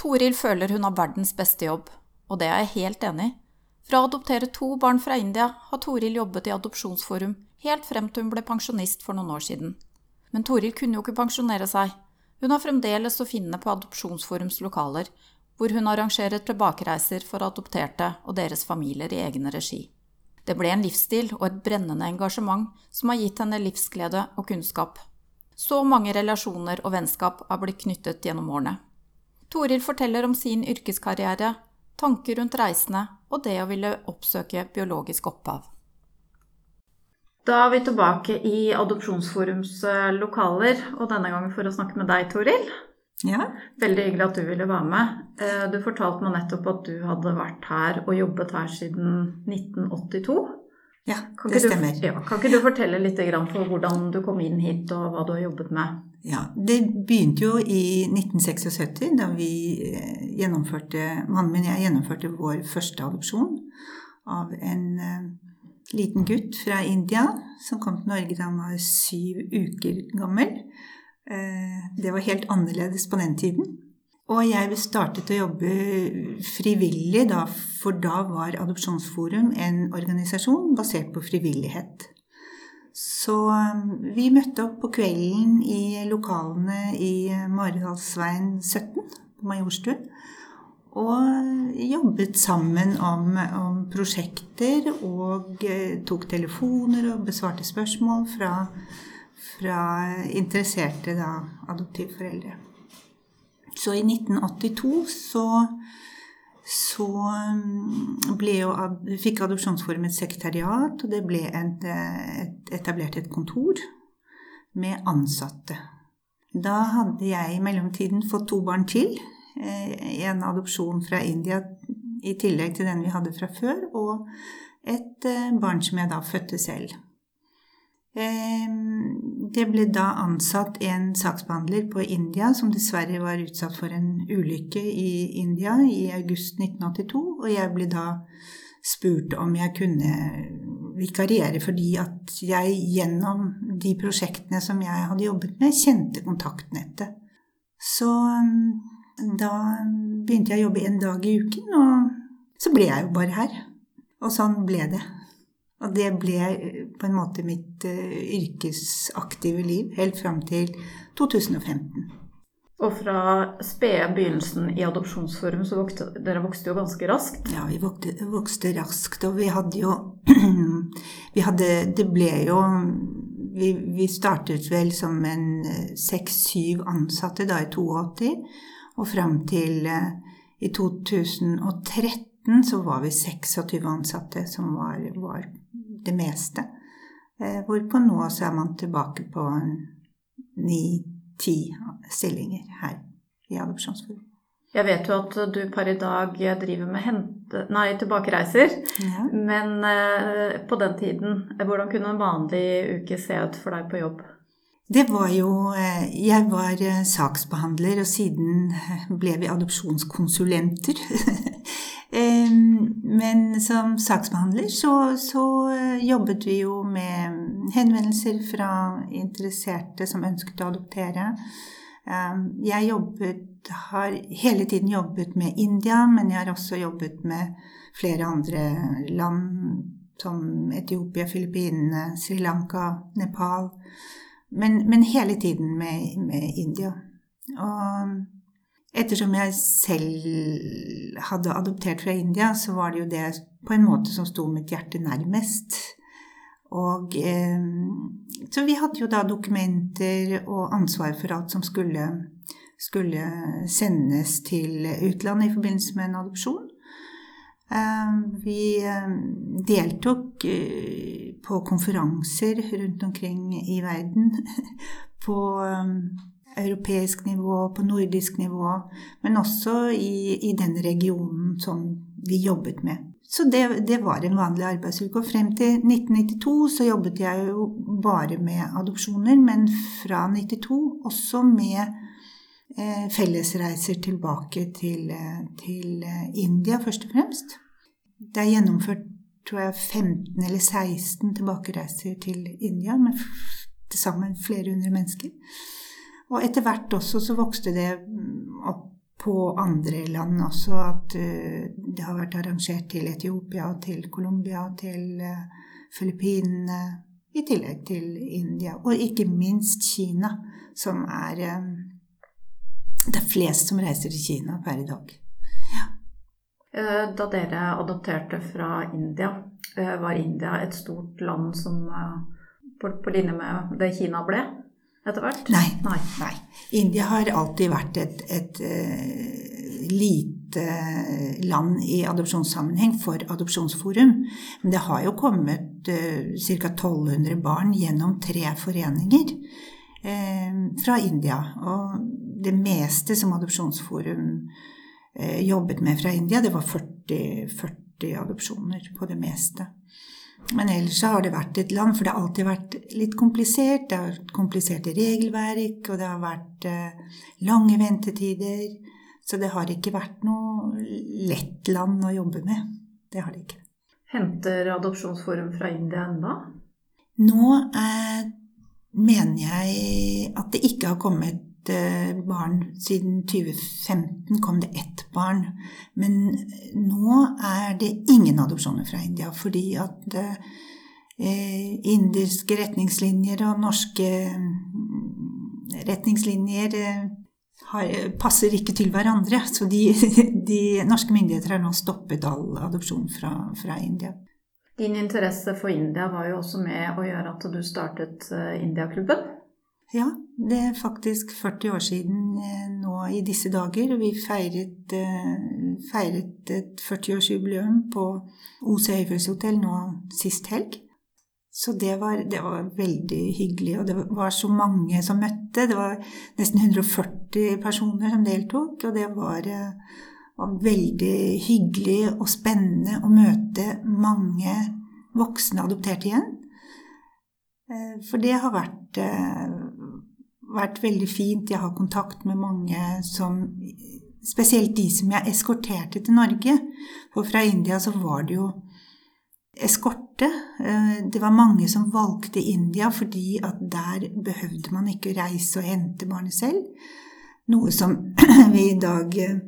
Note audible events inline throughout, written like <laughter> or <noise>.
Toril føler hun har verdens beste jobb, og det er jeg helt enig i. Fra å adoptere to barn fra India har Toril jobbet i Adopsjonsforum helt frem til hun ble pensjonist for noen år siden. Men Toril kunne jo ikke pensjonere seg. Hun har fremdeles å finne på Adopsjonsforums lokaler, hvor hun arrangerer tilbakereiser for adopterte og deres familier i egen regi. Det ble en livsstil og et brennende engasjement som har gitt henne livsglede og kunnskap. Så mange relasjoner og vennskap har blitt knyttet gjennom årene. Toril forteller om sin yrkeskarriere, tanker rundt reisene og det å ville oppsøke biologisk opphav. Da er vi tilbake i Adopsjonsforums eh, lokaler, og denne gangen for å snakke med deg, Toril. Ja. Veldig hyggelig at du ville være med. Eh, du fortalte meg nettopp at du hadde vært her og jobbet her siden 1982. Ja, det stemmer. Du, ja, kan ikke du fortelle litt for hvordan du kom inn hit, og hva du har jobbet med? Ja, Det begynte jo i 1976, da vi eh, gjennomførte Mannen min og jeg gjennomførte vår første adopsjon av en uh, liten gutt fra India som kom til Norge da han var syv uker gammel. Uh, det var helt annerledes på den tiden. Og jeg startet å jobbe frivillig da, for da var Adopsjonsforum en organisasjon basert på frivillighet. Så um, vi møtte opp på kvelden i lokalene i Maridalsveien 17 på Majorstuen. Og jobbet sammen om, om, prosjekter og eh, tok telefoner og besvarte spørsmål fra, fra interesserte da, adoptivforeldre. Så i 1982 så, så um, jo, fikk Adopsjonsforum et sekretariat, og det ble et, et, etablert et kontor med ansatte. Da hadde jeg i mellomtiden fått to barn til. Eh, en adopsjon fra India i tillegg til den vi hadde fra før, og et eh, barn som jeg da fødte selv. Det ble da ansatt en saksbehandler på India som dessverre var utsatt for en ulykke i India i august 1982, og jeg ble da spurt om jeg kunne vikariere fordi at jeg gjennom de prosjektene som jeg hadde jobbet med, kjente kontaktnettet. Så da begynte jeg å jobbe en dag i uken, og så ble jeg jo bare her. Og sånn ble det. Og det ble eh, på en måte mitt uh, yrkesaktive liv helt fram til 2015. Og fra spede begynnelsen i Adopsjonsforum, så vokste dere vokste jo ganske raskt? Ja, vi vokste, vokste raskt. Og vi hadde jo <clears throat> Vi hadde Det ble jo vi, vi startet vel som en eh, seks-syv ansatte da i 82. Og fram til i 2013 så var vi 26 ansatte som var, var det meste. Eh, hvorpå nå så er man tilbake på ni-ti stillinger her i Adopsjonsforbundet. Jeg vet jo at du per i dag driver med hente, nei, tilbakereiser. Ja. Men eh, på den tiden, hvordan kunne en vanlig uke se ut for deg på jobb? Det var jo eh, Jeg var eh, saksbehandler, og siden ble vi adopsjonskonsulenter. <laughs> Men som saksbehandler så, så, eh, jobbet vi jo med henvendelser fra interesserte som ønsket å adoptere. Jeg jobbet, har hele tiden jobbet med India, men jeg har også jobbet med flere andre land som Etiopia, Filippinene, Sri Lanka, Nepal. Men, men hele tiden med, med India. Og Ettersom jeg selv hadde adoptert fra India, så var det jo det på en måte som sto mitt hjerte nærmest. Og eh, Så vi hadde jo da dokumenter og ansvar for alt som skulle, skulle sendes til utlandet i forbindelse med en adopsjon. Eh, vi eh, deltok eh, på konferanser rundt omkring i verden <laughs> på eh, europeisk nivå, på nordisk nivå, men også i, i den regionen som vi jobbet med. Så det, det, var en vanlig arbeidsuke. Og frem til 1992 så jobbet jeg jo bare med adopsjoner, men fra 92 også med eh, fellesreiser tilbake til, eh, til, eh, India, først og fremst. Det er gjennomført tror jeg 15 eller 16 tilbakereiser til India med til sammen flere hundre mennesker. Og etter hvert også så vokste det opp på andre land også. At det har vært arrangert til Etiopia, til Colombia, til Filippinene. I tillegg til India, og ikke minst Kina, som er Det er flest som reiser til Kina per i dag. Ja. Da dere adopterte fra India, var India et stort land som på linje med det Kina ble etter hvert? Nei. Nei. Nei. India har alltid vært et, et et lite land i adopsjonssammenheng for Adopsjonsforum. Men det har jo kommet uh, ca. 1200 barn gjennom tre foreninger uh, fra India. Og det meste som Adopsjonsforum uh, jobbet med fra India, det var 40, 40 adopsjoner på det meste. Men ellers har det vært et land, for det har alltid vært litt komplisert. Det har vært kompliserte regelverk, og det har vært eh, lange ventetider. Så det har ikke vært noe lett land å jobbe med. Det har det ikke. Henter Adopsjonsforum fra India ennå? Nå eh, mener jeg at det ikke har kommet barn. Siden 2015 kom det ett barn. Men nå er det ingen adopsjoner fra India, fordi at eh, indiske retningslinjer og norske mm, retningslinjer eh, har, passer ikke til hverandre. Så de, <laughs> de, norske myndigheter har nå stoppet all adopsjon fra, fra India. Din interesse for India var jo også med å gjøre at du startet Indiaklubben. Ja, det er faktisk 40 år siden eh, nå i disse dager. Vi feiret, eh, feiret et 40-årsjubileum på OC Høyfjellshotell nå sist helg. Så det var, det var, veldig hyggelig, og det var så mange som møtte. Det var nesten 140 personer som deltok, og det var, eh, var veldig hyggelig og spennende å møte mange voksne adopterte igjen. For det har vært vært veldig fint. Jeg har kontakt med mange som Spesielt de som jeg eskorterte til Norge. For fra India så var det jo eskorte. Eh, det var mange som valgte India fordi at der behøvde man ikke reise og hente barnet selv. Noe som <clears throat> vi i dag eh,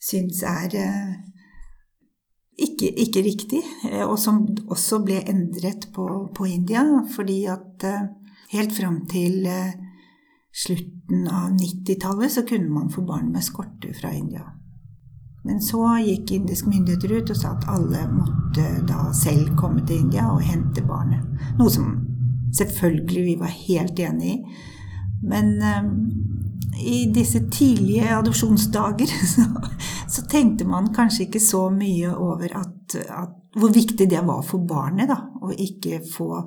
syns er eh, ikke, ikke, riktig, og som også ble endret på, på India. Fordi at helt fram til slutten av 90-tallet så kunne man få barn med eskorte fra India. Men så gikk indiske myndigheter ut og sa at alle måtte da selv komme til India og hente barnet. Noe som selvfølgelig vi var helt enig i. Men um, i disse tidlige adopsjonsdager <laughs> så, så, tenkte man kanskje ikke så mye over at, at, hvor viktig det var for barnet, da. Å ikke få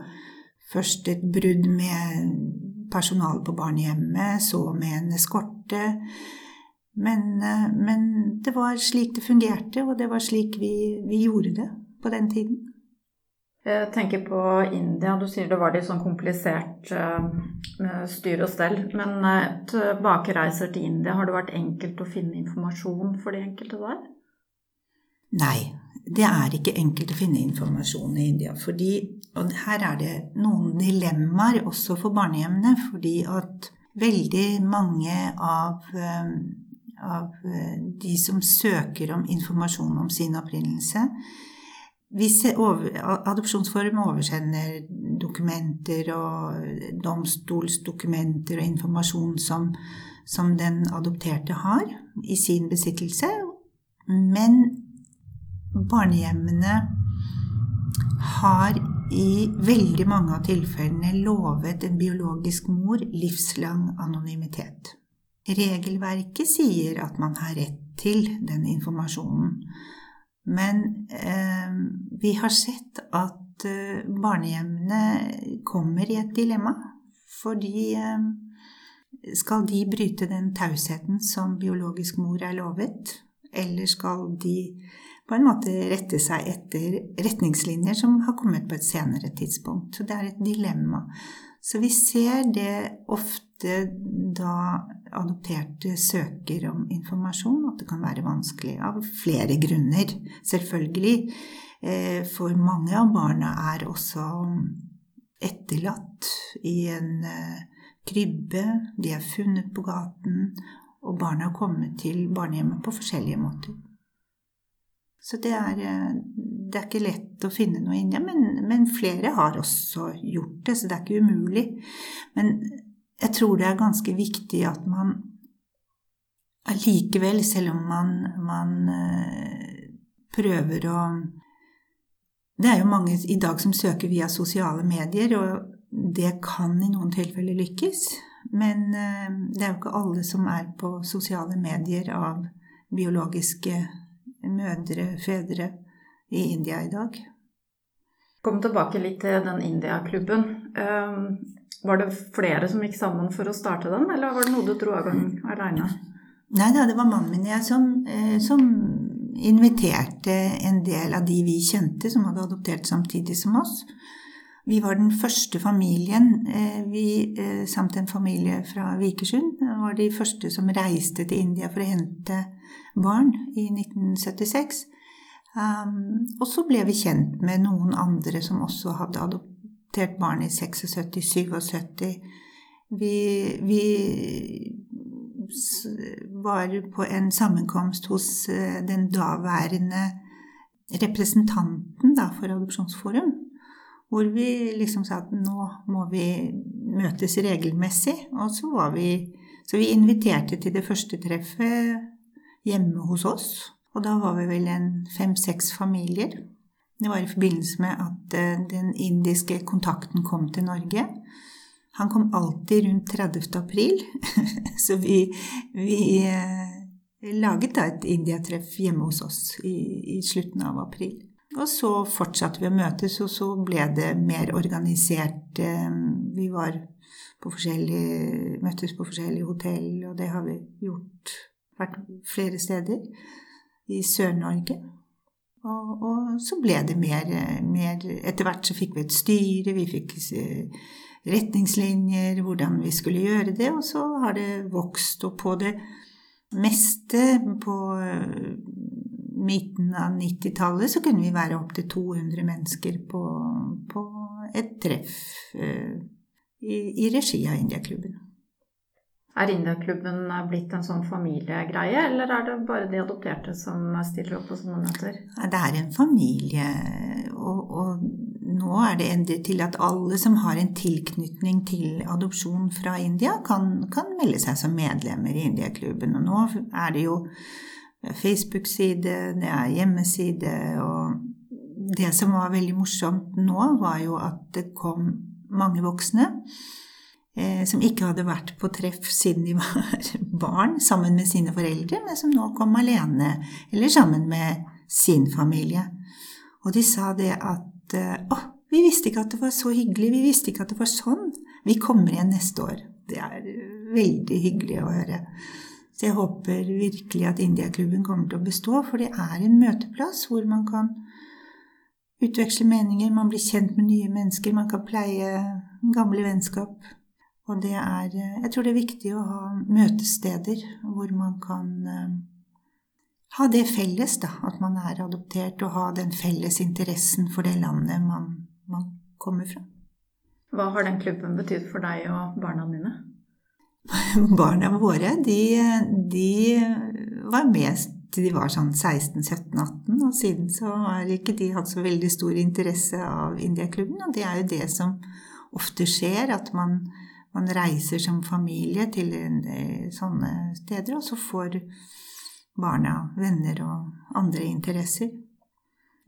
først et brudd med personal på barnehjemmet, så med en eskorte. Men, eh, men, det var slik det fungerte, og det var slik vi, vi, gjorde det på den tiden. Jeg tenker på India. Du sier det var litt sånn komplisert uh, styr og stell. Men uh, tilbakereiser til India, har det vært enkelt å finne informasjon for de enkelte der? Nei, det er ikke enkelt å finne informasjon i India. fordi, og her er det noen dilemmaer også for barnehjemmene. Fordi at veldig mange av, eh, av eh, de som søker om informasjon om sin opprinnelse hvis Adopsjonsforum oversender dokumenter og domstolsdokumenter og informasjon som, som den adopterte har i sin besittelse. Men barnehjemmene har i veldig mange av tilfellene lovet en biologisk mor livslang anonymitet. Regelverket sier at man har rett til den informasjonen, men eh, vi har sett at eh, barnehjemmene kommer i et dilemma. Fordi eh, skal de bryte den tausheten som biologisk mor er lovet, eller skal de på en måte rette seg etter retningslinjer som har kommet på et senere tidspunkt. Så det er et dilemma. Så vi ser det ofte da adopterte søker om informasjon, at det kan være vanskelig av flere grunner, selvfølgelig. Eh, for mange av barna er også etterlatt i en eh, krybbe, de er funnet på gaten, og barna har kommet til barnehjemmet på forskjellige måter. Så det er, eh, det er ikke lett å finne noe inni, men, men flere har også gjort det, så det er ikke umulig. Men jeg tror det er ganske viktig at man allikevel, selv om man, man eh, prøver å Det er jo mange i dag som søker via sosiale medier, og det kan i noen tilfeller lykkes. Men eh, det er jo ikke alle som er på sosiale medier av biologiske mødre, fedre i India i dag. Kom tilbake litt til den India-klubben. Ehm, var det flere som gikk sammen for å starte den, eller var det noe du dro av gang aleine? Nei da, det var mannen min og jeg som, eh, som, inviterte en del av de vi kjente, som hadde adoptert samtidig som oss. Vi var den første familien, eh, vi eh, samt en familie fra Vikersund, var de første som reiste til India for å hente barn i 1976. Um, og så ble vi kjent med noen andre som også hadde adoptert barn i 76-77. Vi, vi var på en sammenkomst hos eh, den daværende representanten da, for Adopsjonsforum. Hvor vi liksom sa at nå må vi møtes regelmessig. Og så var vi Så vi inviterte til det første treffet hjemme hos oss. Og da var vi vel en fem-seks familier. Det var i forbindelse med at eh, den indiske kontakten kom til Norge. Han kom alltid rundt 30. april, <laughs> så vi, vi eh, laget da et indiatreff hjemme hos oss i, i, slutten av april. Og så fortsatte vi å møtes, og så ble det mer organisert. Eh, vi var på møttes på forskjellige hotell, og det har vi gjort vært flere steder i Sør-Norge. Og, og, så ble det mer, mer Etter hvert så fikk vi et styre, vi fikk eh, retningslinjer, hvordan vi skulle gjøre det, og så har det vokst. Og på det meste på midten av 90-tallet så kunne vi være opptil 200 mennesker på, på et treff uh, i, i regi av Indiaklubben. Er Indiaklubben blitt en sånn familiegreie, eller er det bare de adopterte som stiller opp på sånne møter? Det er en familie, og, og nå er det endret til at alle som har en tilknytning til adopsjon fra India, kan, kan melde seg som medlemmer i Indiaklubben. Og nå er det jo Facebook-side, det er hjemmeside, og det som var veldig morsomt nå, var jo at det kom mange voksne eh, som ikke hadde vært på treff siden de <laughs> var barn, sammen med sine foreldre, men som nå kom alene eller sammen med sin familie. Og de sa det at å, vi visste ikke at det var så hyggelig, vi visste ikke at det var sånn. Vi kommer igjen neste år. Det er veldig hyggelig å høre. Så jeg håper virkelig at Indiaklubben kommer til å bestå, for det er en møteplass hvor man kan utveksle meninger, man blir kjent med nye mennesker, man kan pleie gamle vennskap. Og det er Jeg tror det er viktig å ha møtesteder hvor man kan eh, ha det felles, da, at man er adoptert, og ha den felles interessen for det landet man, man kommer fra. Hva har den klubben betydd for deg og barna dine? <laughs> Barna våre, de, de var med de var sånn 16-17-18, og siden så har ikke de hatt så veldig stor interesse av Indiaklubben, og det er jo det som ofte skjer, at man, man reiser som familie til sånne steder, og så får barna, venner og andre interesser.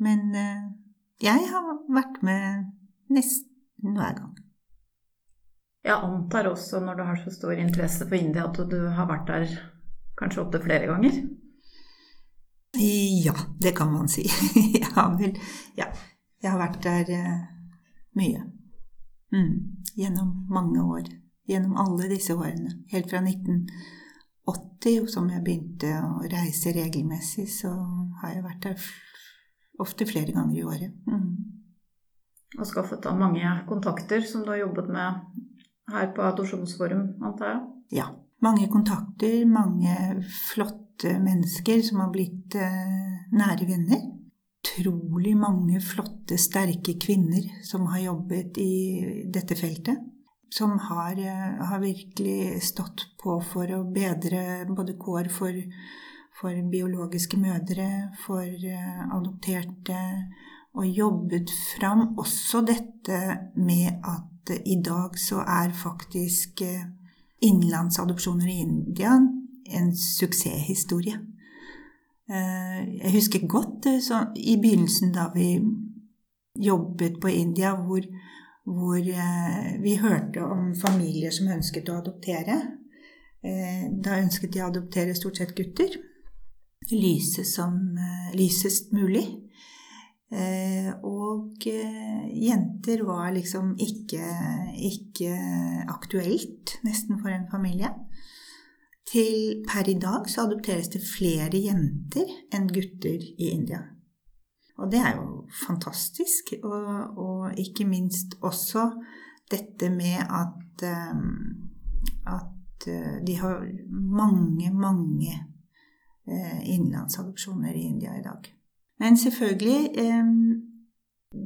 Men eh, jeg har vært med nesten hver gang. Jeg antar også når du har så stor interesse for India at du har vært der kanskje opptil flere ganger? Ja, det kan man si. <laughs> Jeg har vel Ja. Jeg har vært der uh, mye. Mm. Gjennom mange år. Gjennom alle disse årene. Helt fra 1980, som jeg begynte å reise regelmessig, så har jeg vært der ofte flere ganger i året. Mm. Og skaffet da mange kontakter som du har jobbet med her på Adopsjonsforum, antar jeg? Ja. Mange kontakter, mange flotte mennesker som har blitt eh, nære venner. Utrolig mange flotte, sterke kvinner som har jobbet i dette feltet. som har, har, virkelig stått på for å bedre både kår for, for biologiske mødre, for adopterte, og jobbet fram også dette med at i dag så er faktisk innenlandsadopsjoner i India en suksesshistorie. Jeg husker godt i begynnelsen da vi jobbet på India, hvor, hvor eh, vi hørte om familier som ønsket å adoptere. Eh, da ønsket de å adoptere stort sett gutter. Lyse som, eh, lysest mulig. Og jenter var liksom ikke, ikke aktuelt, nesten, for en familie. Til per i dag så adopteres det flere jenter enn gutter i India. Og det er jo fantastisk. Og, og ikke minst også dette med at, um, at de har mange, mange innenlandsadopsjoner i India i dag. Men selvfølgelig um,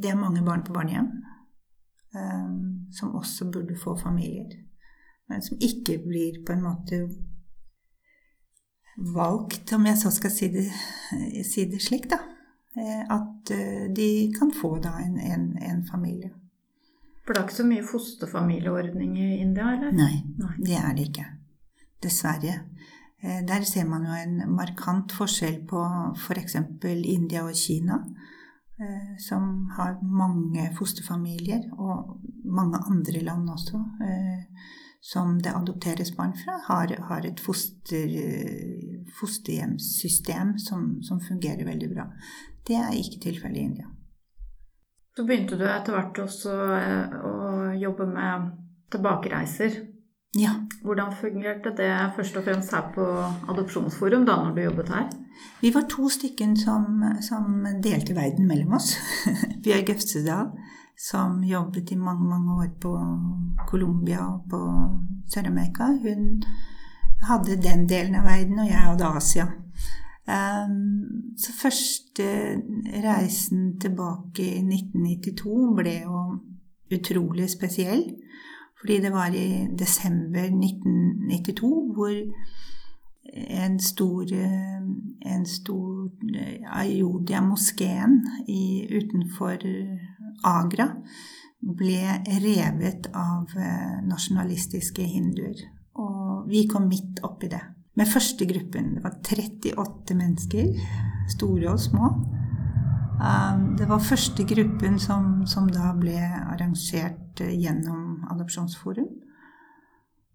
Det er mange barn på barnehjem um, som også burde få familier. Men som ikke blir på en måte valgt, om jeg så skal si det, si det slik, da. Eh, at eh, de kan få da en, en, en familie. For det er ikke så mye fosterfamilieordning i India, eller? Nei, Nei. det er det ikke. Dessverre. Eh, der ser man jo en markant forskjell på f.eks. India og Kina, som har mange fosterfamilier, og mange andre land også, som det adopteres barn fra, har, har et foster, fosterhjemssystem som, som fungerer veldig bra. Det er ikke tilfellet i India. Så begynte du etter hvert også eh, å jobbe med tilbakereiser. Ja. Hvordan fungerte det først og fremst her på Adopsjonsforum da når du jobbet her? Vi var to stykker som, som delte verden mellom oss. <laughs> Bjørg Øvstedal, som jobbet i mange, mange år på Colombia og på Sør-Amerika, hun hadde den delen av verden, og jeg hadde Asia. Um, så første reisen tilbake i 1992 ble jo utrolig spesiell. Fordi det var i desember 1992 hvor en stor, en stor Ayodhya-moskeen utenfor Agra ble revet av nasjonalistiske hinduer. Og vi kom midt oppi det med første gruppen. Det var 38 mennesker, store og små. Um, det var første gruppen som, som da ble arrangert eh, gjennom Adopsjonsforum.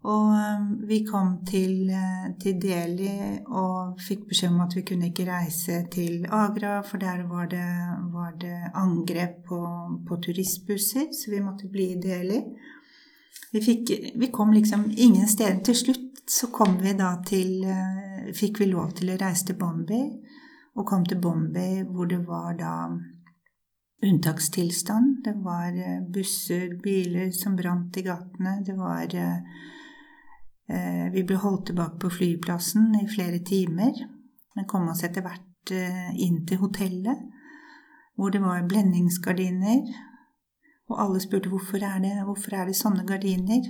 Og um, vi kom til, eh, til, Delhi og fikk beskjed om at vi kunne ikke reise til Agra, for der var det, var det angrep på, på, turistbusser, så vi måtte bli i Delhi. Vi, fikk, vi kom liksom ingen steder. Til slutt så kom vi da til eh, Fikk vi lov til å reise til Bombay, og kom til Bombay hvor det var da unntakstilstand. Det var eh, busser, biler som brant i gatene. Det var eh, Vi ble holdt tilbake på flyplassen i flere timer, men kom oss etter hvert inn til hotellet, hvor det var blendingsgardiner. Og alle spurte hvorfor er det, hvorfor er det sånne gardiner.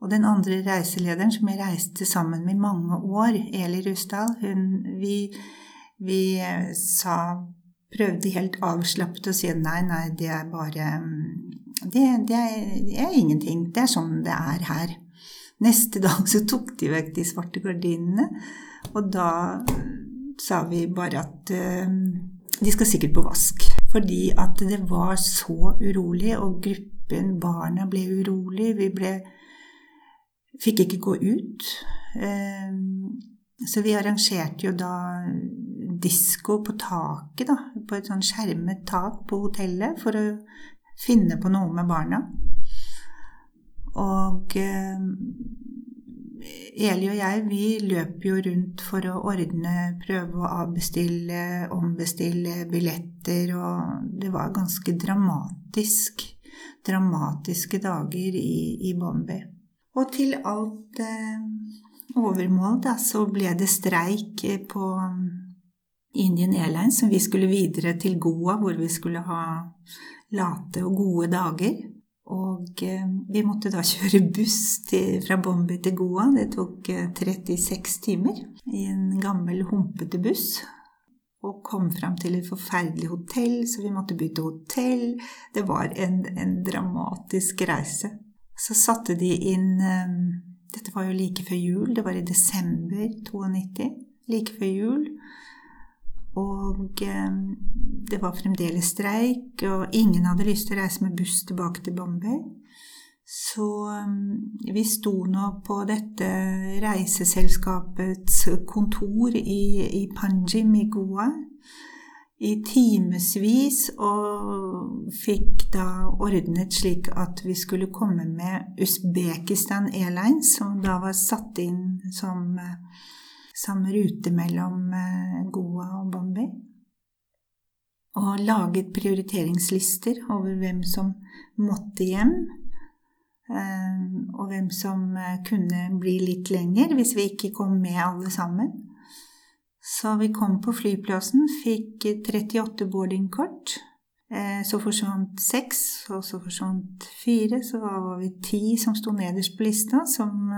Og den andre reiselederen som jeg reiste sammen med i mange år, Eli Rusdal, hun vi, vi eh, sa Prøvde helt avslappet å si nei, nei, det er bare det, det, er, det, er, ingenting. Det er sånn det er her. Neste <laughs> dag så tok de vekk de svarte gardinene, og da sa vi bare at uh, de skal sikkert på vask. Fordi at det var så urolig, og gruppen, barna, ble urolig. Vi ble Fikk ikke gå ut. Eh, så vi arrangerte jo da disko på taket, da, på et sånn skjermet tak på hotellet, for å finne på noe med barna. Og eh, Eli og jeg, vi løp jo rundt for å ordne, prøve å avbestille, ombestille billetter, og det var ganske dramatisk. Dramatiske dager i, i Bombay. Og til alt eh, overmål da, så ble det streik på um, Indian Airlines, som vi skulle videre til Goa, hvor vi skulle ha late og gode dager. Og eh, vi måtte da <laughs> kjøre buss til, fra Bombay til Goa. Det tok 36 timer i en gammel, humpete buss. Og kom fram til et forferdelig hotell, så vi måtte bytte hotell. Det var en, en dramatisk reise. Så satte de inn Dette var jo like før jul, det var i desember 92. Like før jul. Og eh, det var fremdeles streik, og ingen hadde lyst til å reise med buss tilbake til Bombay. Så eh, vi sto nå på dette reiseselskapets kontor i, i Panjim i Goa i timevis og fikk da ordnet slik at vi skulle komme med Usbekistan Airlines, som da var satt inn som som rute mellom eh, Goa og Bombay. Og laget prioriteringslister over hvem som måtte hjem, eh, og hvem som eh, kunne bli litt lenger hvis vi ikke kom med alle sammen. Så vi kom på flyplassen, fikk 38 boardingkort. Så forsvant seks, og så forsvant fire. Så var vi ti som sto nederst på lista, som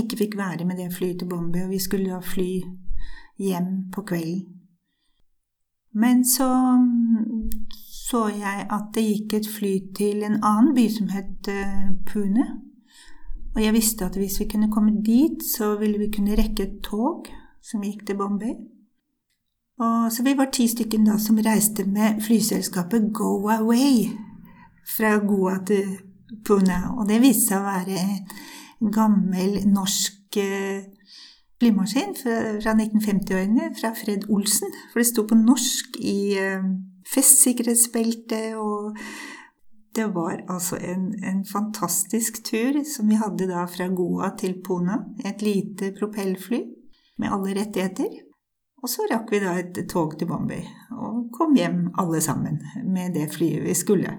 ikke fikk være med det flyet til Bombay, og vi skulle da fly hjem på kvelden. Men så så jeg at det gikk et fly til en annen by som het eh, Pune. Og jeg visste at hvis vi kunne komme dit, så ville vi kunne rekke et tog som gikk til Bombay. Og så vi var ti stykker da som reiste med flyselskapet Go Away fra Goa til Pune. Og det viste seg å være en gammel norsk eh, flymaskin fra 1950-årene, fra Fred Olsen. For det sto på norsk i eh, festsikkerhetsbeltet, og det var altså en, en, fantastisk tur som vi hadde da fra Goa til Pune. Et lite propellfly med alle rettigheter. Og så rakk vi da et tog til Bombay og kom hjem alle sammen med det flyet vi skulle.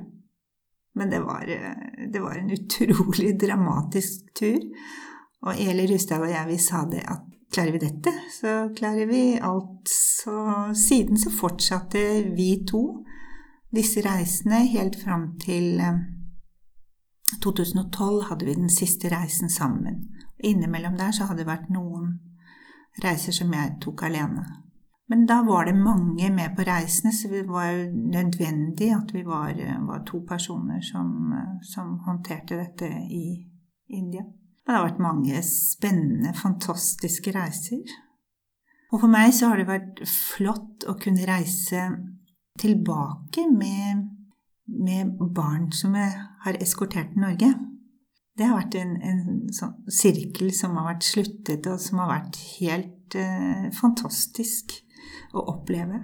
Men det var, eh, det var en utrolig dramatisk tur. Og Eli Rustad og jeg, vi sa det at klarer vi dette, så klarer vi alt. Så siden så fortsatte vi to disse reisene helt fram til 2012 eh, hadde vi den siste reisen sammen. Innimellom der så hadde det vært noen reiser som jeg tok alene. Men da var det mange med på reisene, så det var jo nødvendig at vi var, var to personer som, som, håndterte dette i India. Det har vært mange spennende, fantastiske reiser. Og for meg så har det vært flott å kunne reise tilbake med, med barn som jeg har eskortert til Norge. Det har vært en, en sånn sirkel som har vært sluttet, og som har vært helt eh, fantastisk å oppleve.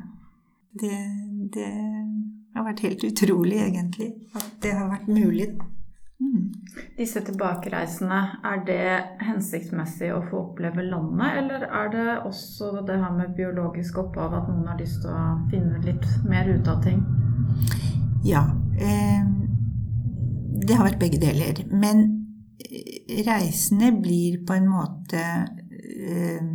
Det, det, har vært helt utrolig, egentlig, at det har vært mulig. Mm. Disse tilbakereisene, er det hensiktsmessig å få oppleve landet, eller er det også det her med biologisk opphav, at noen har lyst til å finne litt mer ut av ting? Ja. Eh, det har vært begge deler. Men reisene blir på en måte eh,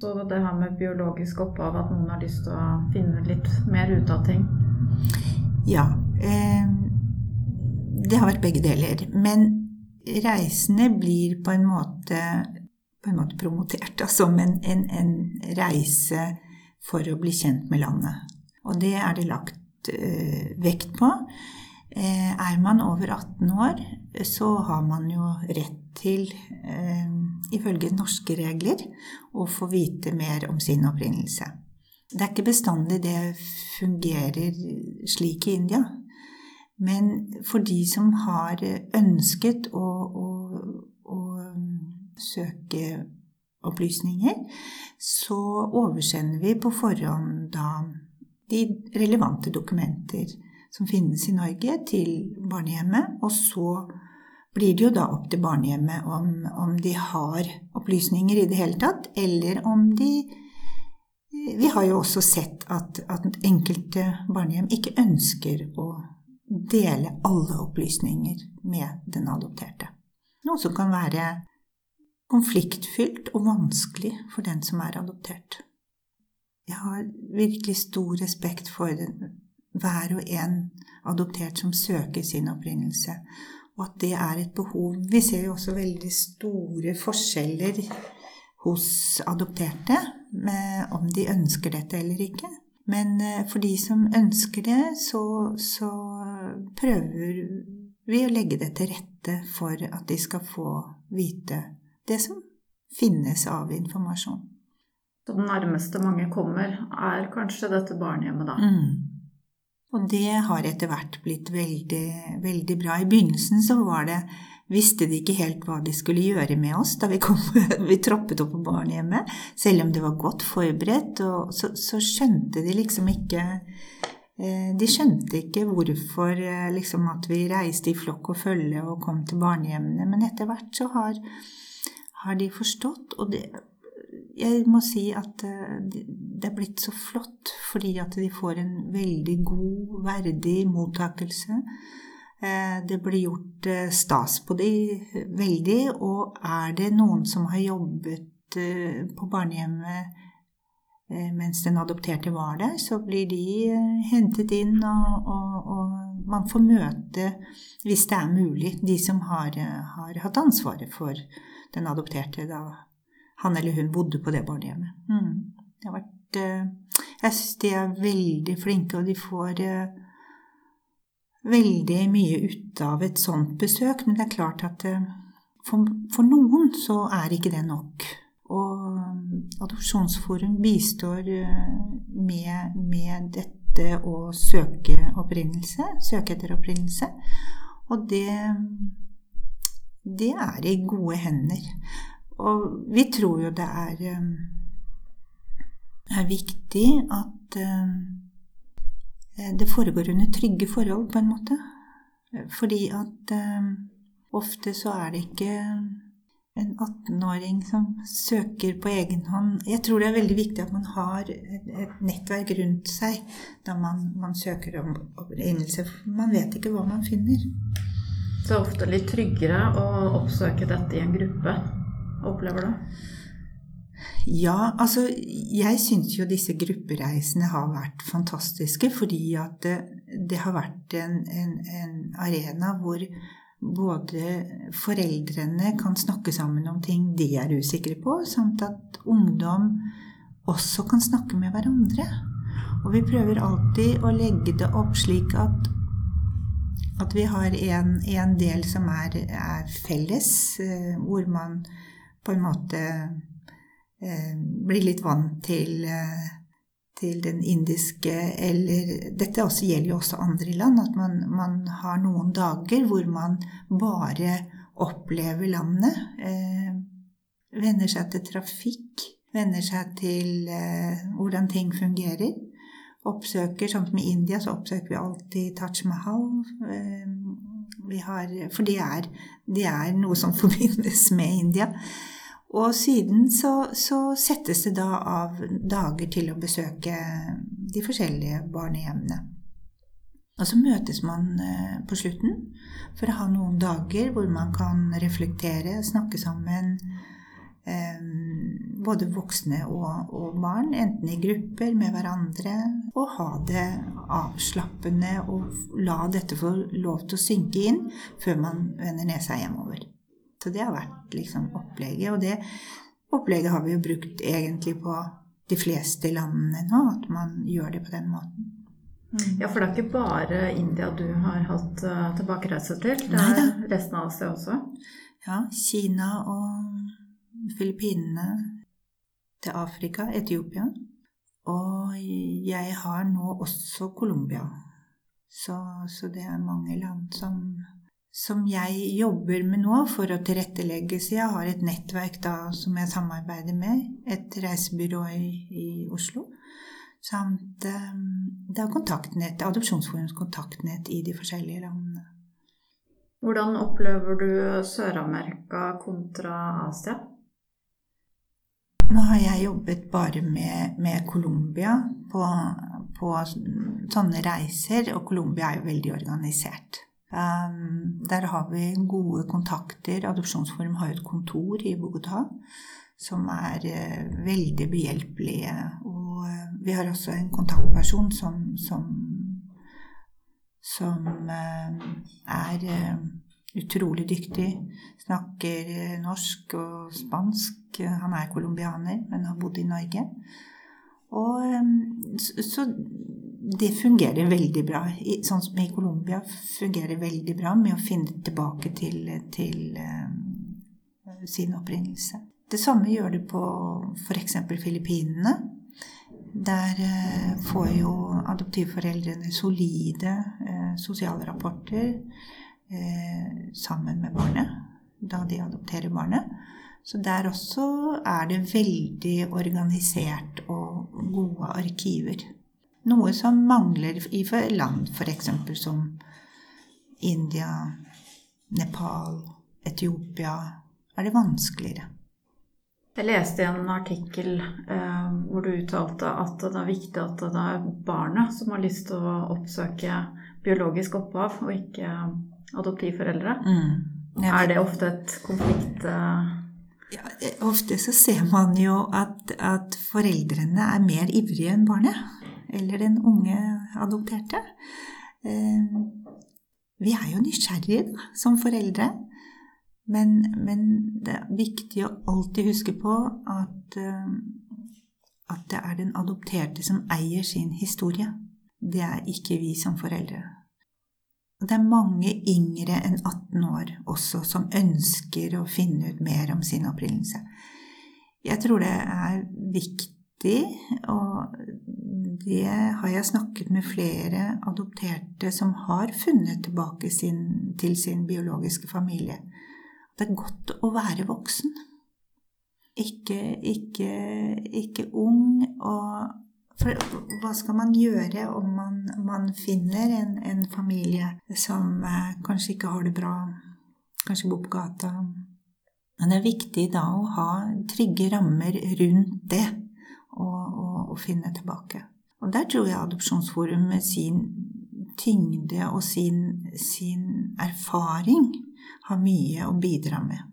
så det her med biologisk opphav, at noen har lyst til å finne litt mer ut av ting? Ja. Eh, det har vært begge deler. Men reisene blir på en måte, på en måte promotert som en, en, en, reise for å bli kjent med landet. Og det er det lagt eh, vekt på. Eh, er man over 18 år, så har man jo rett til, eh, ifølge norske regler, å få vite mer om sin opprinnelse. Det er ikke bestandig det fungerer slik i India. Men for de som har ønsket å, å, å søke opplysninger, så oversender vi på forhånd da de relevante dokumenter som finnes i Norge, til barnehjemmet. Og så blir det jo da opp til barnehjemmet om, om de har opplysninger i det hele tatt, eller om de Vi har jo også sett at, at enkelte barnehjem ikke ønsker å dele alle opplysninger med den adopterte. Noe som kan være konfliktfylt og vanskelig for den som er adoptert. Jeg har virkelig stor respekt for hver og en adoptert som søker sin opprinnelse. Og at det er et behov. Vi ser jo også veldig store forskjeller hos adopterte med om de ønsker dette eller ikke. Men eh, for de som ønsker det, så, så prøver vi å legge det til rette for at de skal få vite det som finnes av informasjon. Så det nærmeste mange kommer, er kanskje dette barnehjemmet, da. Mm. Og det har etter hvert blitt veldig, veldig bra. I begynnelsen så var det visste de ikke helt hva de skulle gjøre med oss da vi, kom, <laughs> vi troppet opp på barnehjemmet. Selv om det var godt forberedt, så, så, skjønte de liksom ikke eh, De skjønte ikke hvorfor eh, liksom, at vi reiste i flokk og følge og kom til barnehjemmene. Men etter hvert så har, har de forstått, og det, jeg må si at eh, det er blitt så flott fordi at de får en veldig god, verdig mottakelse. Eh, det blir gjort eh, stas på de veldig, og er det noen som har jobbet på barnehjemmet mens den adopterte var der, så blir de hentet inn, og, og, og man får møte, hvis det er mulig, de som har, har hatt ansvaret for den adopterte da han eller hun bodde på det barnehjemmet. Mm. Det har vært eh, Jeg syns de er veldig flinke, og de får eh, veldig mye ut av et sånt besøk. Men det er klart at eh, for, for noen så er ikke det nok. Og Adopsjonsforum bistår med, med dette å søke opprinnelse, søke etter opprinnelse. Og det, det er i gode hender. Og vi tror jo det er, um, er viktig at um, det foregår under trygge forhold, på en måte. Fordi at um, ofte så er det ikke en 18-åring som søker på egen hånd. Jeg tror det er veldig viktig at man har et, nettverk rundt seg da man, man søker om opprinnelse. Man vet ikke hva man finner. Så det er ofte litt tryggere å oppsøke dette i en gruppe opplever du? Ja, altså jeg syns jo disse gruppereisene har vært fantastiske fordi at det, det har vært en, en, en, arena hvor både foreldrene kan snakke sammen om ting de er usikre på, samt at ungdom også kan snakke med hverandre. Og vi prøver alltid å legge det opp slik at, at vi har en, en del som er, er felles, eh, hvor man på en måte eh, blir litt vant til, eh, til den indiske eller Dette også gjelder jo også andre land, at man, man har noen dager hvor man bare opplever landet. Eh, venner seg til trafikk, venner seg til eh, hvordan ting fungerer. Oppsøker, sånn som i India, så oppsøker vi alltid Taj Mahal. Eh, har, for det er, det er, noe som <laughs> forbindes med India. Og siden så, så, settes det da av dager til å besøke de forskjellige barnehjemmene. Og så møtes man eh, på slutten for å ha noen dager hvor man kan reflektere, snakke sammen. Eh, både voksne og, og barn, enten i grupper med hverandre. Og ha det avslappende og la dette få lov til å synke inn før man vender nesa hjemover. Så det har vært liksom opplegget. Og det opplegget har vi jo brukt egentlig på de fleste landene nå, at man gjør det på den måten. Ja, for det er ikke bare India du har hatt uh, tilbakereise til? Det er Neida. resten av Asia også? Ja. Kina og Filippinene til Afrika, Etiopia. Og jeg har nå også Colombia. Så, så det er mange land som som jeg jobber med nå for å tilrettelegge. Så jeg har et nettverk da, som jeg samarbeider med, et reisebyrå i, i Oslo. Samt um, det er kontaktnett, Adopsjonsforums kontaktnett i de forskjellige landene. Hvordan opplever du Sør-Amerika kontra Asia? Nå har jeg jobbet bare med, med Colombia på, på sånne reiser, og Colombia er jo veldig organisert. Um, der har vi gode kontakter. Adopsjonsforum har jo et kontor i Bogotá som er uh, veldig behjelpelige. Og uh, vi har også en kontaktperson som, som som er utrolig dyktig. Snakker norsk og spansk. Han er colombianer, men har bodd i Norge. Og så det fungerer veldig bra. Sånn som i Colombia fungerer veldig bra med å finne tilbake til, til uh, sin opprinnelse. Det samme gjør det på f.eks. Filippinene. Der får jo adoptivforeldrene solide sosiale rapporter sammen med barnet da de adopterer barnet. Så der også er det veldig organisert og gode arkiver. Noe som mangler i land f.eks. som India, Nepal, Etiopia, er det vanskeligere. Jeg leste en artikkel eh, hvor du uttalte at det er viktig at det er barnet som har lyst til å oppsøke biologisk opphav, og ikke adoptivforeldre. Mm. Er det ofte et konflikt... uh... Ja, ofte så ser man jo at, at foreldrene er mer ivrige enn barnet eller den unge adopterte. Eh, vi er jo nysgjerrige da, som foreldre. Men, men, det er viktig å alltid huske på at, eh, at det er den adopterte som eier sin historie. Det er ikke vi som foreldre. Det er mange yngre enn 18 år også som ønsker å finne ut mer om sin opprinnelse. Jeg tror det er viktig, og det har jeg snakket med flere adopterte som har funnet tilbake sin, til sin biologiske familie. Det er godt å være voksen. Ikke, ikke, ikke ung. Og for hva skal man gjøre om man, man finner en, en, familie som eh, kanskje ikke har det bra, kanskje bor på gata? Men det er viktig da å ha trygge rammer rundt det og, og, og finne tilbake. Og der tror jeg Adopsjonsforum med sin tyngde og sin, sin erfaring har mye å bidra med.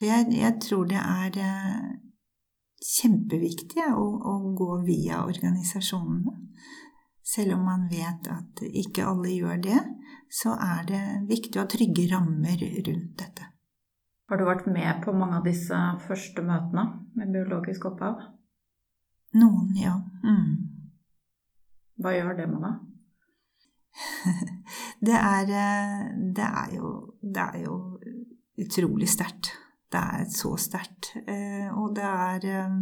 Jeg, jeg tror det er eh, kjempeviktig å, å, gå via organisasjonene. Selv om man vet at ikke alle gjør det, så er det viktig å ha trygge rammer rundt dette. Har du vært med på mange av disse første møtene med biologisk opphav? Noen, ja. Mm. Hva gjør det med deg? <laughs> det, er, eh, det, er jo, det er jo utrolig sterkt. Det er så sterkt. Eh, og det er eh,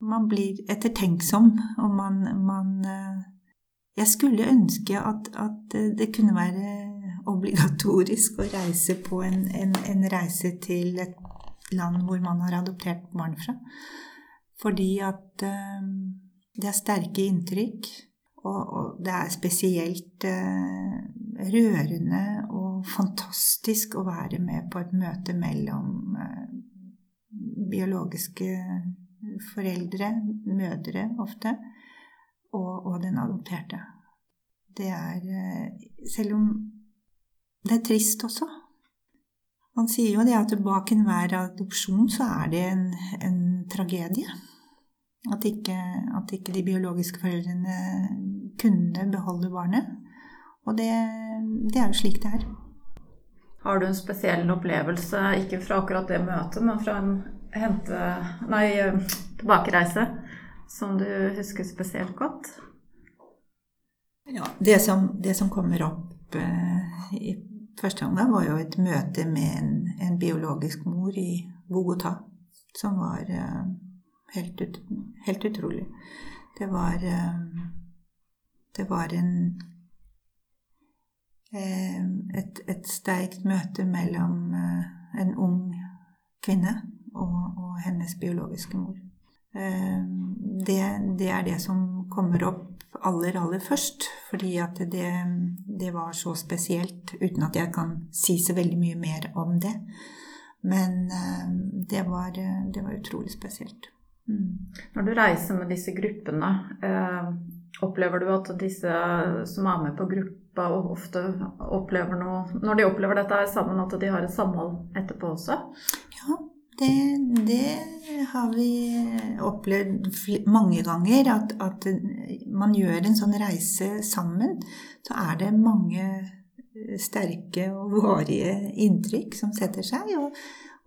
Man blir ettertenksom, og man, man Jeg skulle ønske at, at, det kunne være obligatorisk å reise på en, en, en reise til et land hvor man har adoptert barn fra. Fordi at det er sterke inntrykk, og, og det er spesielt eh, rørende og fantastisk å være med på et møte mellom eh, biologiske foreldre, mødre ofte, og, og den adopterte. Det er eh, Selv om det er trist også. Man sier jo det at bak enhver adopsjon så er det en, en tragedie. At ikke, at ikke de biologiske foreldrene kunne beholde barnet. Og det, det, er jo slik det er. Har du en spesiell opplevelse, ikke fra akkurat det møtet, men fra en hente, nei, tilbakereise, som du husker spesielt godt? Ja, det som, det som kommer opp eh, i første omgang, var jo et møte med en, en biologisk mor i Bogotá, som var eh, Helt, ut, helt utrolig. Det var eh, Det var en eh, et, et sterkt møte mellom eh, en ung kvinne og, og hennes biologiske mor. Det, det, er det som kommer opp aller, aller først. Fordi at det, det, var så spesielt, uten at jeg kan si så veldig mye mer om det. Men det var, det var utrolig spesielt. Mm. Når du reiser med disse gruppene, opplever du at disse som er med på gruppa, ofte opplever noe Når de opplever dette sammen, at de har et samhold etterpå også? Ja, Det, det, har vi opplevd mange ganger. At, at, man gjør en sånn reise sammen. Så er det mange sterke og varige inntrykk som setter seg. Og,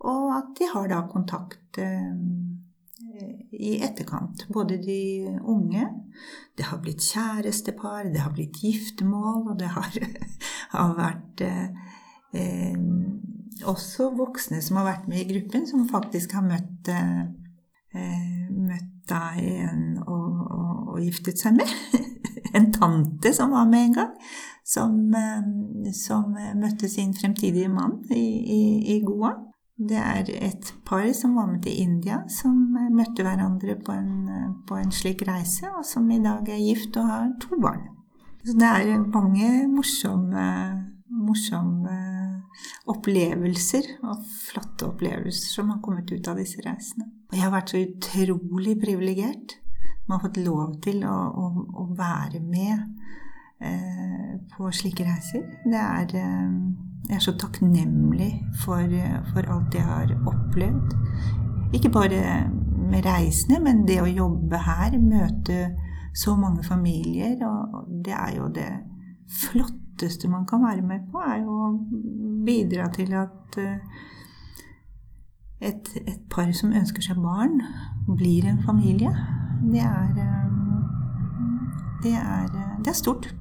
og at de har da kontakt eh, i etterkant. Både de unge Det har blitt kjærestepar, det har blitt giftermål, og det har, <laughs> har vært eh, eh, også voksne som har vært med i gruppen, som faktisk har møtt, eh, møtt da en og, og, og, giftet seg med. <laughs> en tante som var med en gang, som, eh, som møtte sin fremtidige mann i, i, i Goa. Det er et par som var med til India, som møtte hverandre på en, på en slik reise, og som i dag er gift og har to barn. Så det er mange morsomme, morsomme opplevelser, og flotte opplevelser, som har kommet ut av disse reisene. Og jeg har vært så utrolig privilegert Man har fått lov til å, å, å være med eh, på slike reiser. Det er eh, Jeg er så takknemlig for, for, alt jeg har opplevd. Ikke bare med reisende, men det å jobbe her, møte så mange familier. Og det er jo det flotteste man kan være med på, er jo å bidra til at eh, et, et par som ønsker seg barn, blir en familie. Det er, det er, det er stort.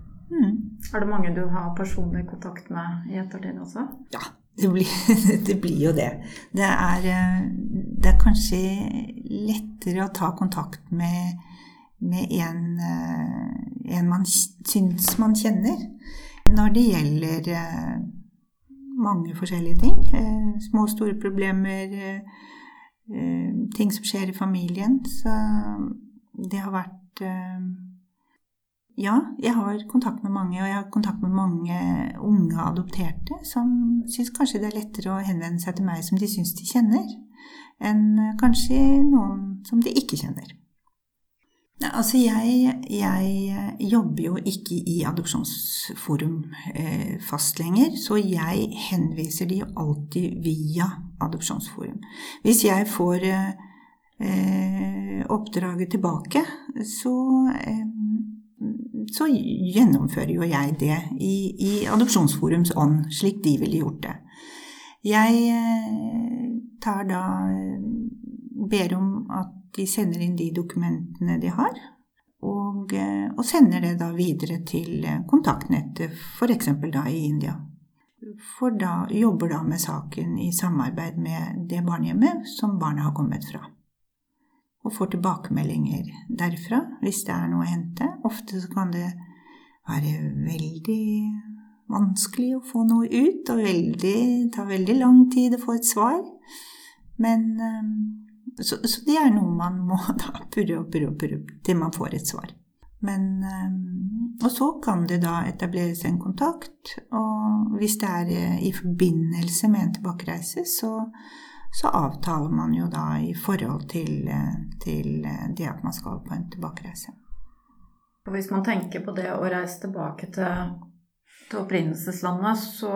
Er det mange du har personlig kontakt med i ettertid også? Ja, det blir, <laughs> det blir jo det. Det er, det er, kanskje lettere å ta kontakt med, med en, en man syns man kjenner, når det gjelder eh, mange forskjellige ting. Eh, små og store problemer, eh, ting som skjer i familien. Så det har vært ja, jeg har kontakt med mange, og jeg har kontakt med mange unge adopterte som syns kanskje det er lettere å henvende seg til meg som de syns de kjenner, enn kanskje noen som de ikke kjenner. Altså, jeg, jeg jobber jo ikke i Adopsjonsforum eh, fast lenger, så jeg henviser de jo alltid via Adopsjonsforum. Hvis jeg får eh, oppdraget tilbake, så eh, så gjennomfører jo jeg det i, i Adopsjonsforums ånd, slik de ville gjort det. Jeg eh, tar da ber om at de sender inn de dokumentene de har, og, eh, og sender det da videre til kontaktnettet, f.eks. da i India. For da jobber da med saken i samarbeid med det barnehjemmet som barnet har kommet fra og får tilbakemeldinger derfra hvis det er noe å hente. Ofte så kan det være veldig vanskelig å få noe ut, og veldig, ta veldig lang tid å få et svar. Men eh, så, så, det er noe man må <laughs> da purre og purre og purre til man får et svar. Men, eh, og så kan det da etableres en kontakt, og hvis det er eh, i forbindelse med en tilbakereise, så så avtaler man jo da i forhold til, til det at man skal på en tilbakereise. Og hvis man tenker på det å reise tilbake til, til opprinnelseslandet, så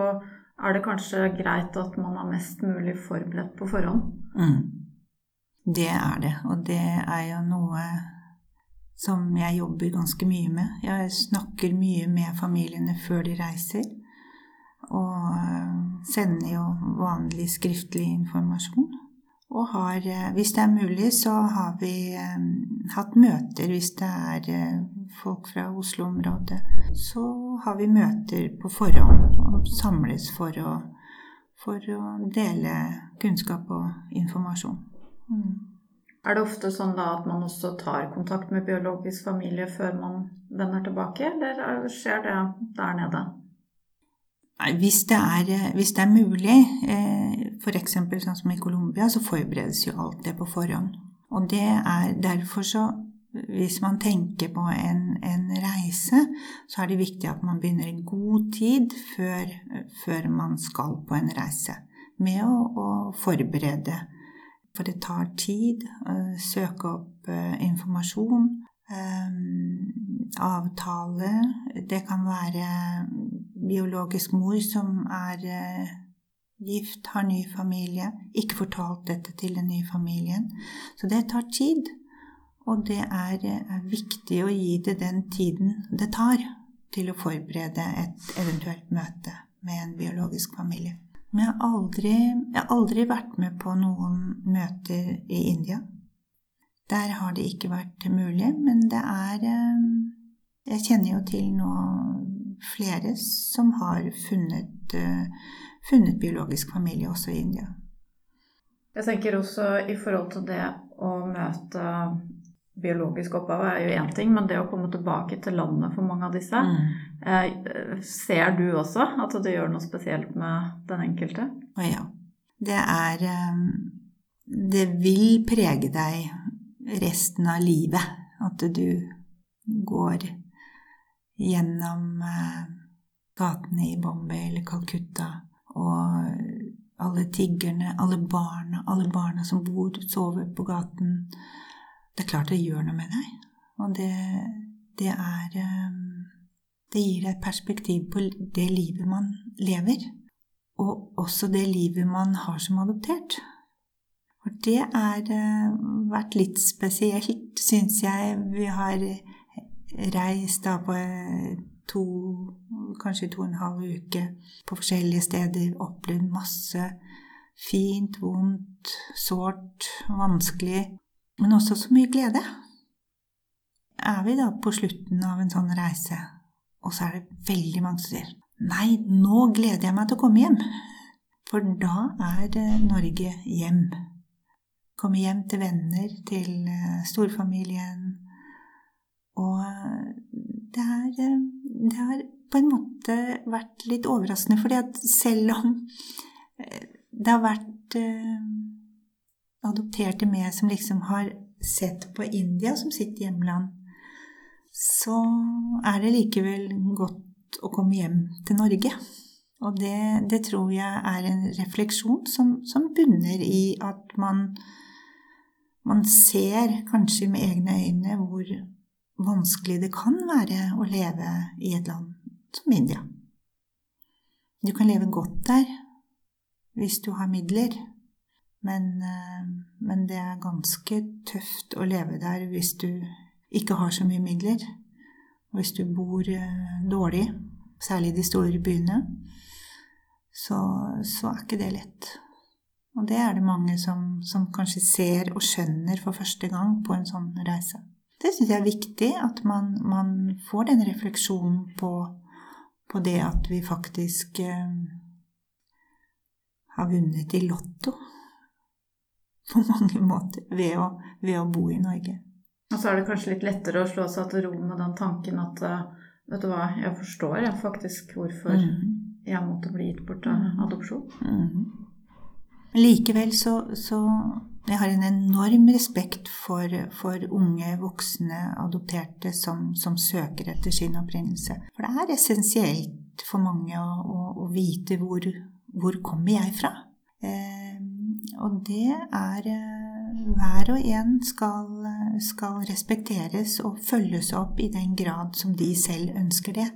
er det kanskje greit at man er mest mulig forberedt på forhånd? Mm. Det er det, og det er jo noe som jeg jobber ganske mye med. Jeg snakker mye med familiene før de reiser. Og eh, sender jo vanlig skriftlig informasjon. Og har, eh, hvis det er mulig, så har vi eh, hatt møter hvis det er folk fra Oslo-området. Så har vi møter på forhånd og samles for å, for å dele kunnskap og informasjon. Mm. Er det ofte sånn da at man også tar kontakt med biologisk familie før man vender tilbake, eller skjer det der nede? Hvis det, er, hvis det er mulig, eh, f.eks. sånn som i Colombia, så forberedes jo alt det på forhånd. Og det er derfor så Hvis man tenker på en, en reise, så er det viktig at man begynner i god tid før, før man skal på en reise, med å, å forberede. For det tar tid å søke opp informasjon. Um, avtale. Det kan være biologisk mor som er eh, gift, har ny familie, ikke fortalt dette til den nye familien. Så det tar tid. Og det er, er viktig å gi det den tiden det tar til å forberede et eventuelt møte med en biologisk familie. Men jeg har aldri, jeg har aldri vært med på noen møter i India. Der har det ikke vært mulig, men det er eh, Jeg kjenner jo til nå flere som har funnet, eh, funnet biologisk familie også i India. Jeg tenker også i forhold til det å møte biologisk opphav er jo én ting, men det å komme tilbake til landet for mange av disse mm. eh, Ser du også at det gjør noe spesielt med den enkelte? Å ja. Det er eh, Det vil prege deg resten av livet at du går gjennom eh, gatene i Bombay eller Calcutta og alle tiggerne, alle barna, alle barna som bor, sover på gaten det er klart det gjør noe med deg. Og det, det er eh, Det gir deg et perspektiv på det livet man lever. Og også det livet man har som adoptert. For det har eh, vært litt spesielt, syns jeg. Vi har reist da på eh, to, kanskje to og en halv uke på forskjellige steder, opplevd masse fint, vondt, sårt, vanskelig men også så mye glede. Er vi da på slutten av en sånn reise, og så er det veldig mange som sier Nei, nå gleder jeg meg til å komme hjem. For da er Norge hjem. Komme hjem til venner, til eh, storfamilien. Og det, er, eh, det har på en måte vært litt overraskende, fordi at selv om eh, det har vært adopterte med som liksom har sett på India som sitt hjemland, så er det likevel godt å komme hjem til Norge. Og det, det tror jeg er en refleksjon som, som bunner i at man, man ser kanskje med egne øyne hvor vanskelig det kan være å leve i et land som India. Du kan leve godt der hvis du har midler, men, eh, men, det er ganske tøft å leve der hvis du ikke har så mye midler. Og hvis du bor eh, dårlig, særlig i de store byene, så, så, er ikke det lett. Og det er det mange som, som, kanskje ser og skjønner for første gang på en sånn reise. Det syns jeg er viktig, at man, man får den refleksjonen på, på, det at vi faktisk eh, har vunnet i Lotto <laughs> på mange måter ved å, ved å, bo i Norge. Og så er det kanskje litt lettere å slå seg til ro med den tanken at eh, vet du hva, jeg forstår jeg faktisk hvorfor mm. jeg måtte bli gitt bort av mm. adopsjon. Mm. Likevel så, så jeg har en enorm respekt for, for unge, voksne adopterte som, som, søker etter sin opprinnelse. For det er essensielt for mange å, å, å vite hvor, hvor kommer jeg fra. Eh, og det er eh, Hver og en skal, skal, respekteres og følges opp i den grad som de selv ønsker det.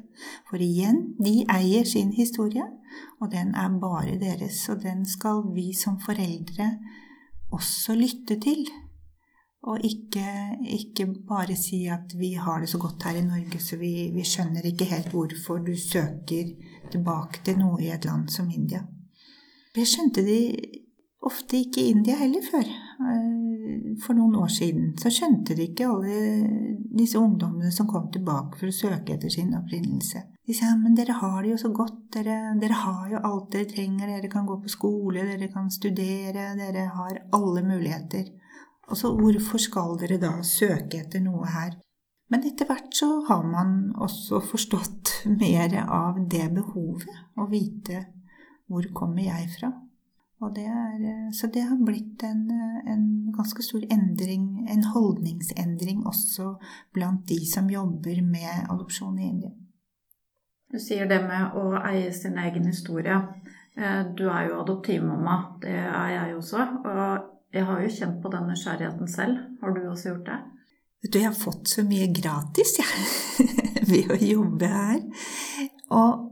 For igjen, de eier sin historie, og den er bare deres. Og den skal vi som foreldre også lytte til. Og ikke, ikke, bare si at vi har det så godt her i Norge, så vi, vi skjønner ikke helt hvorfor du søker tilbake til noe i et land som India. Det skjønte de ofte ikke i India heller før. Eh, for noen år siden så skjønte de ikke alle disse ungdommene som kom tilbake for å søke etter sin opprinnelse. De sa men dere har det jo så godt, dere, dere har jo alt dere trenger, dere kan gå på skole, dere kan studere, dere har alle muligheter. Og så hvorfor skal dere da søke etter noe her? Men etter hvert så har man også forstått <laughs> mer av det behovet, å vite hvor kommer jeg fra? Det er, eh, så det har blitt en, eh, en, ganske stor endring, en holdningsendring også blant de som jobber med adopsjon i India. Du sier det med å eie sin egen historie. Eh, du er jo adoptivmamma, det er jeg også. Og jeg har jo kjent på den nysgjerrigheten selv. Har du også gjort det? Vet du, jeg har fått så mye gratis, jeg, ja, <laughs> ved å jobbe her. Og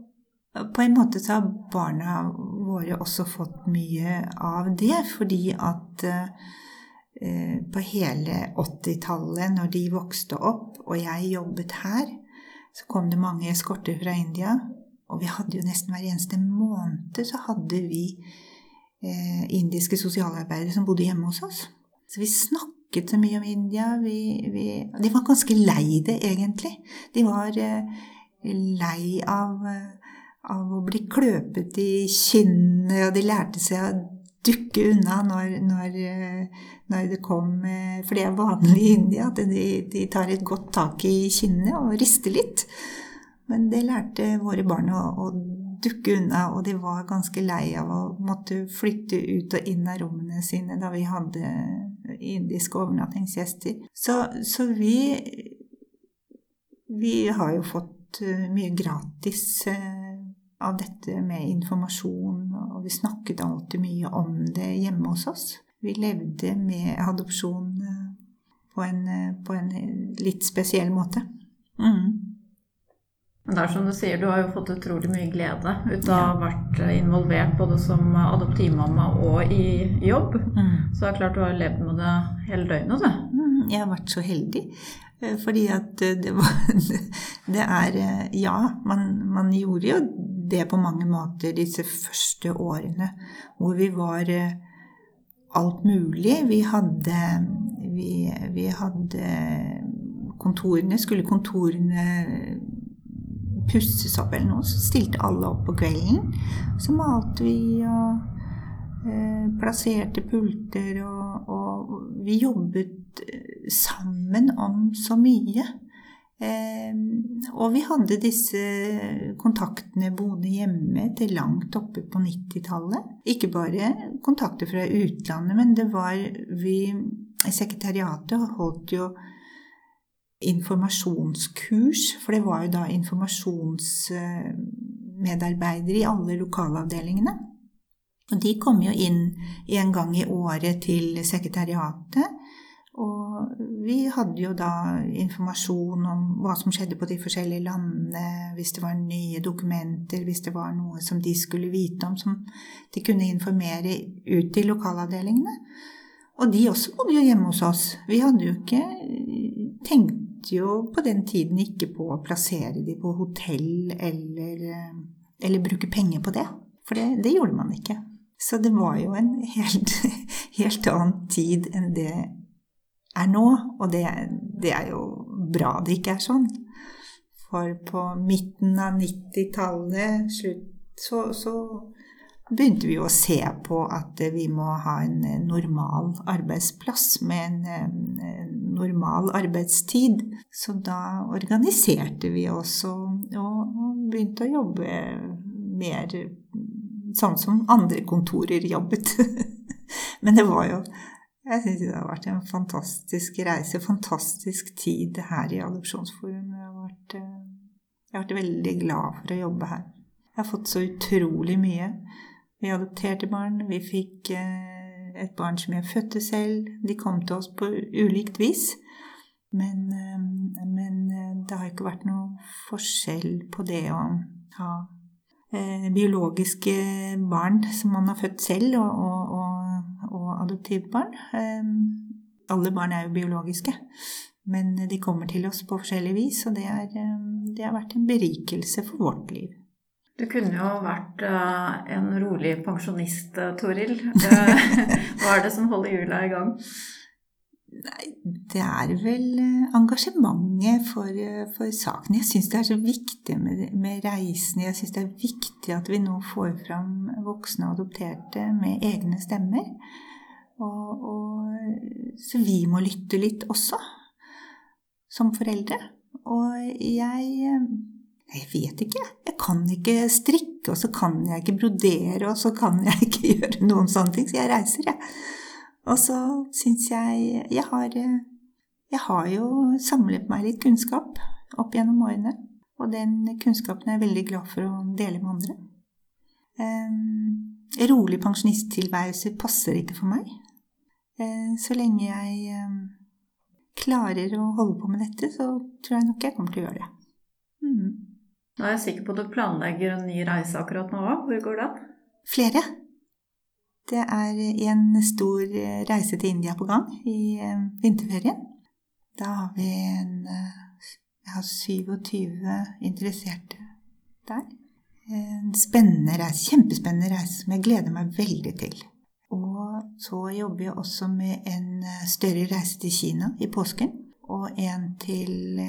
på en måte så har barna våre også fått mye av det, fordi at eh, på hele 80-tallet, når de vokste opp, og jeg jobbet her, så kom det mange eskorter fra India. Og vi hadde jo nesten hver eneste måned så hadde vi eh, indiske sosialarbeidere som bodde hjemme hos oss. Så vi snakket så mye om India. Vi, vi, de var ganske lei det, egentlig. De var eh, lei av eh, av å bli kløpet i kinnene, og de lærte seg å dukke unna når, når, når, det kom For det er vanlig i India at de, de, tar et godt tak i kinnene og rister litt. Men det lærte våre barn å, å dukke unna, og de var ganske lei av å måtte flytte ut og inn av rommene sine da vi hadde indiske overnattingsgjester. Så, så vi Vi har jo fått mye gratis av dette med informasjon, og vi snakket alltid mye om det hjemme hos oss. Vi levde med adopsjon eh, på en, eh, på en litt spesiell måte. Mm. Det er som du sier, du har jo fått utrolig mye glede ut av å ha vært involvert både som adoptivmamma og i jobb. Mm. Så det er klart du har levd med det hele døgnet, du. Mm, jeg har vært så heldig. Eh, fordi at det var <laughs> Det er Ja, man, man gjorde jo det på mange måter disse første årene hvor vi var eh, alt mulig. Vi hadde, vi, vi hadde kontorene Skulle kontorene pusses opp eller noe, så stilte alle opp på kvelden. Så malte vi og eh, plasserte pulter, og, og vi jobbet eh, sammen om så mye. Ehm, og vi hadde disse kontaktene boende hjemme til langt oppe på 90-tallet. Ikke bare kontakter fra utlandet, men det var vi Sekretariatet holdt jo informasjonskurs, for det var jo da informasjonsmedarbeidere i alle lokalavdelingene. Og de kom jo inn en gang i året til sekretariatet og vi hadde jo da informasjon om hva som skjedde på de forskjellige landene, hvis det var nye dokumenter, hvis det var noe som de skulle vite om, som de kunne informere ut til lokalavdelingene. Og de også bodde jo hjemme hos oss. Vi hadde jo ikke Tenkte jo på den tiden ikke på å plassere de på hotell eller, eller bruke penger på det. For det, det gjorde man ikke. Så det var jo en helt, <laughs> helt annen tid enn det er nå. Og det, det er jo bra det ikke er sånn. For på midten av 90-tallet så, så, begynte vi å se på at vi må ha en normal arbeidsplass med en, en normal arbeidstid. Så da organiserte vi oss og begynte å jobbe mer sånn som andre kontorer jobbet. <laughs> Men det var jo jeg syns det har vært en fantastisk reise, fantastisk tid her i Adopsjonsforum. Jeg har, vært, eh, jeg har vært veldig glad for å jobbe her. Jeg har fått så utrolig mye. Vi adopterte barn. Vi fikk eh, et barn som jeg fødte selv. De kom til oss på ulikt vis. Men, eh, men det har ikke vært noe forskjell på det å ha biologiske barn som man har født selv, og, og, adoptivbarn. Ehm, alle barn er jo biologiske, men de kommer til oss på forskjellig vis, og det, er, ehm, det har vært en berikelse for vårt liv. Du kunne jo vært eh, en rolig pensjonist, eh, Toril. <laughs> Eh, hva er det som holder hjula i gang? Nei, det er vel engasjementet for, for saken. Jeg syns det er så viktig med, med reisen. Jeg syns det er viktig at vi nå får fram voksne og adopterte med egne stemmer. Og, og, så vi må lytte litt også, som foreldre. Og jeg Jeg vet ikke. Jeg kan ikke strikke, og så kan jeg ikke brodere, og så kan jeg ikke <laughs> gjøre noen sånne ting. Så jeg reiser, jeg. Og så syns jeg Jeg har, jeg har jo samlet meg litt kunnskap opp gjennom årene. Og den kunnskapen er jeg veldig glad for å dele med andre. Um, rolig pensjonisttilværelse passer ikke for meg. Eh, så lenge jeg eh, klarer å holde på med dette, så tror jeg nok jeg kommer til å gjøre det. Mm. Nå er jeg sikker på at du planlegger en ny reise akkurat nå òg. Hvor går den? Flere. Det er en stor reise til India på gang i eh, vinterferien. Da har vi en Jeg har 27 interesserte der. En spennende reise, kjempespennende reise som jeg gleder meg veldig til. Og så jobber jeg også med en større reise til Kina i påsken. Og en til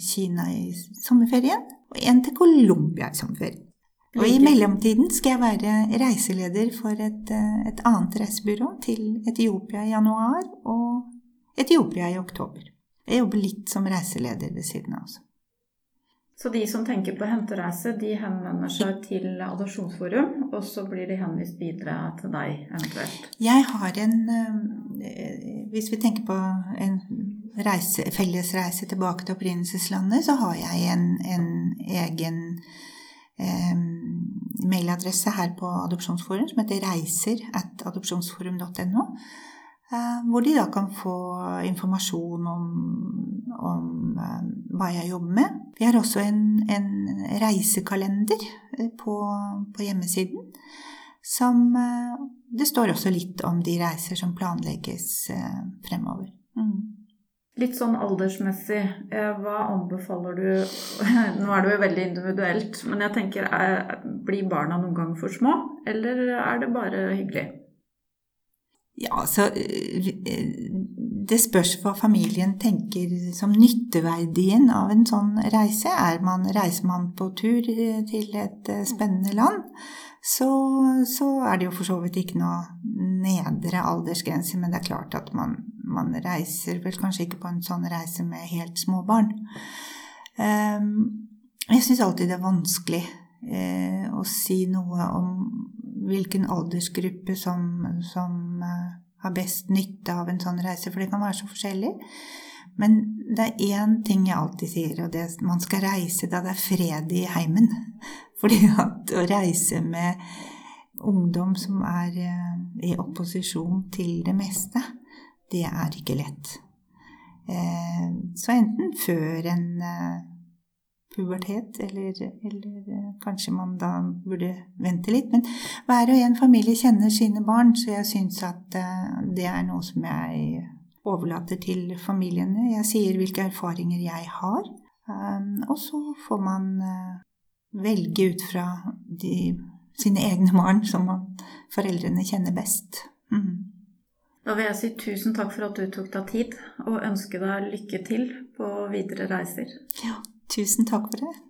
Kina i sommerferien og en til Colombia i sommerferien. Og i mellomtiden skal jeg være reiseleder for et, eh, et, annet reisebyrå til Etiopia i januar og Etiopia i oktober. Jeg jobber litt som reiseleder ved siden av også. Så de som tenker på hentereise, de henvender seg til Adopsjonsforum, og så blir de henvist videre til deg eventuelt? Jeg har en eh, Hvis vi tenker på en reise, fellesreise tilbake til opprinnelseslandet, så har jeg en, en egen eh, mailadresse her på Adopsjonsforum som heter reiser at adopsjonsforum.no. Eh, hvor de da kan få informasjon om, om eh, hva jeg jobber med. Vi har også en, en reisekalender eh, på, på, hjemmesiden. Som Det står også litt om de reiser som planlegges fremover. Mm. Litt sånn aldersmessig, hva anbefaler du <laughs> Nå er det jo veldig individuelt, men jeg tenker er, Blir barna noen gang for små, eller er det bare hyggelig? Ja, så eh, Det spørs hva familien tenker som nytteverdien av en sånn reise. Er man, reiser man på tur til et eh, spennende land, så, så er det jo for så vidt ikke noe nedre aldersgrense, men det er klart at man man reiser vel kanskje ikke på en sånn reise med helt små barn. Ehm, jeg syns alltid det er vanskelig eh, å si noe om hvilken aldersgruppe som, som eh, har best nytte av en sånn reise, for det kan være så forskjellig. Men det er én ting jeg alltid sier, og det er at man skal reise da det er fred i heimen. <laughs> Fordi at å reise med ungdom som er eh, i opposisjon til det meste, det er ikke lett. Eh, så enten før en pubertet, eller, eller, eh, kanskje man da burde vente litt. Men hver og en familie kjenner sine barn, så jeg syns at det er noe som jeg overlater til familiene. Jeg sier hvilke erfaringer jeg har, og så får man velge ut fra de, sine egne barn som foreldrene kjenner best. Mm. Da vil jeg si tusen takk for at du tok deg tid, og ønske deg lykke til på videre reiser. Ja, tusen takk for det.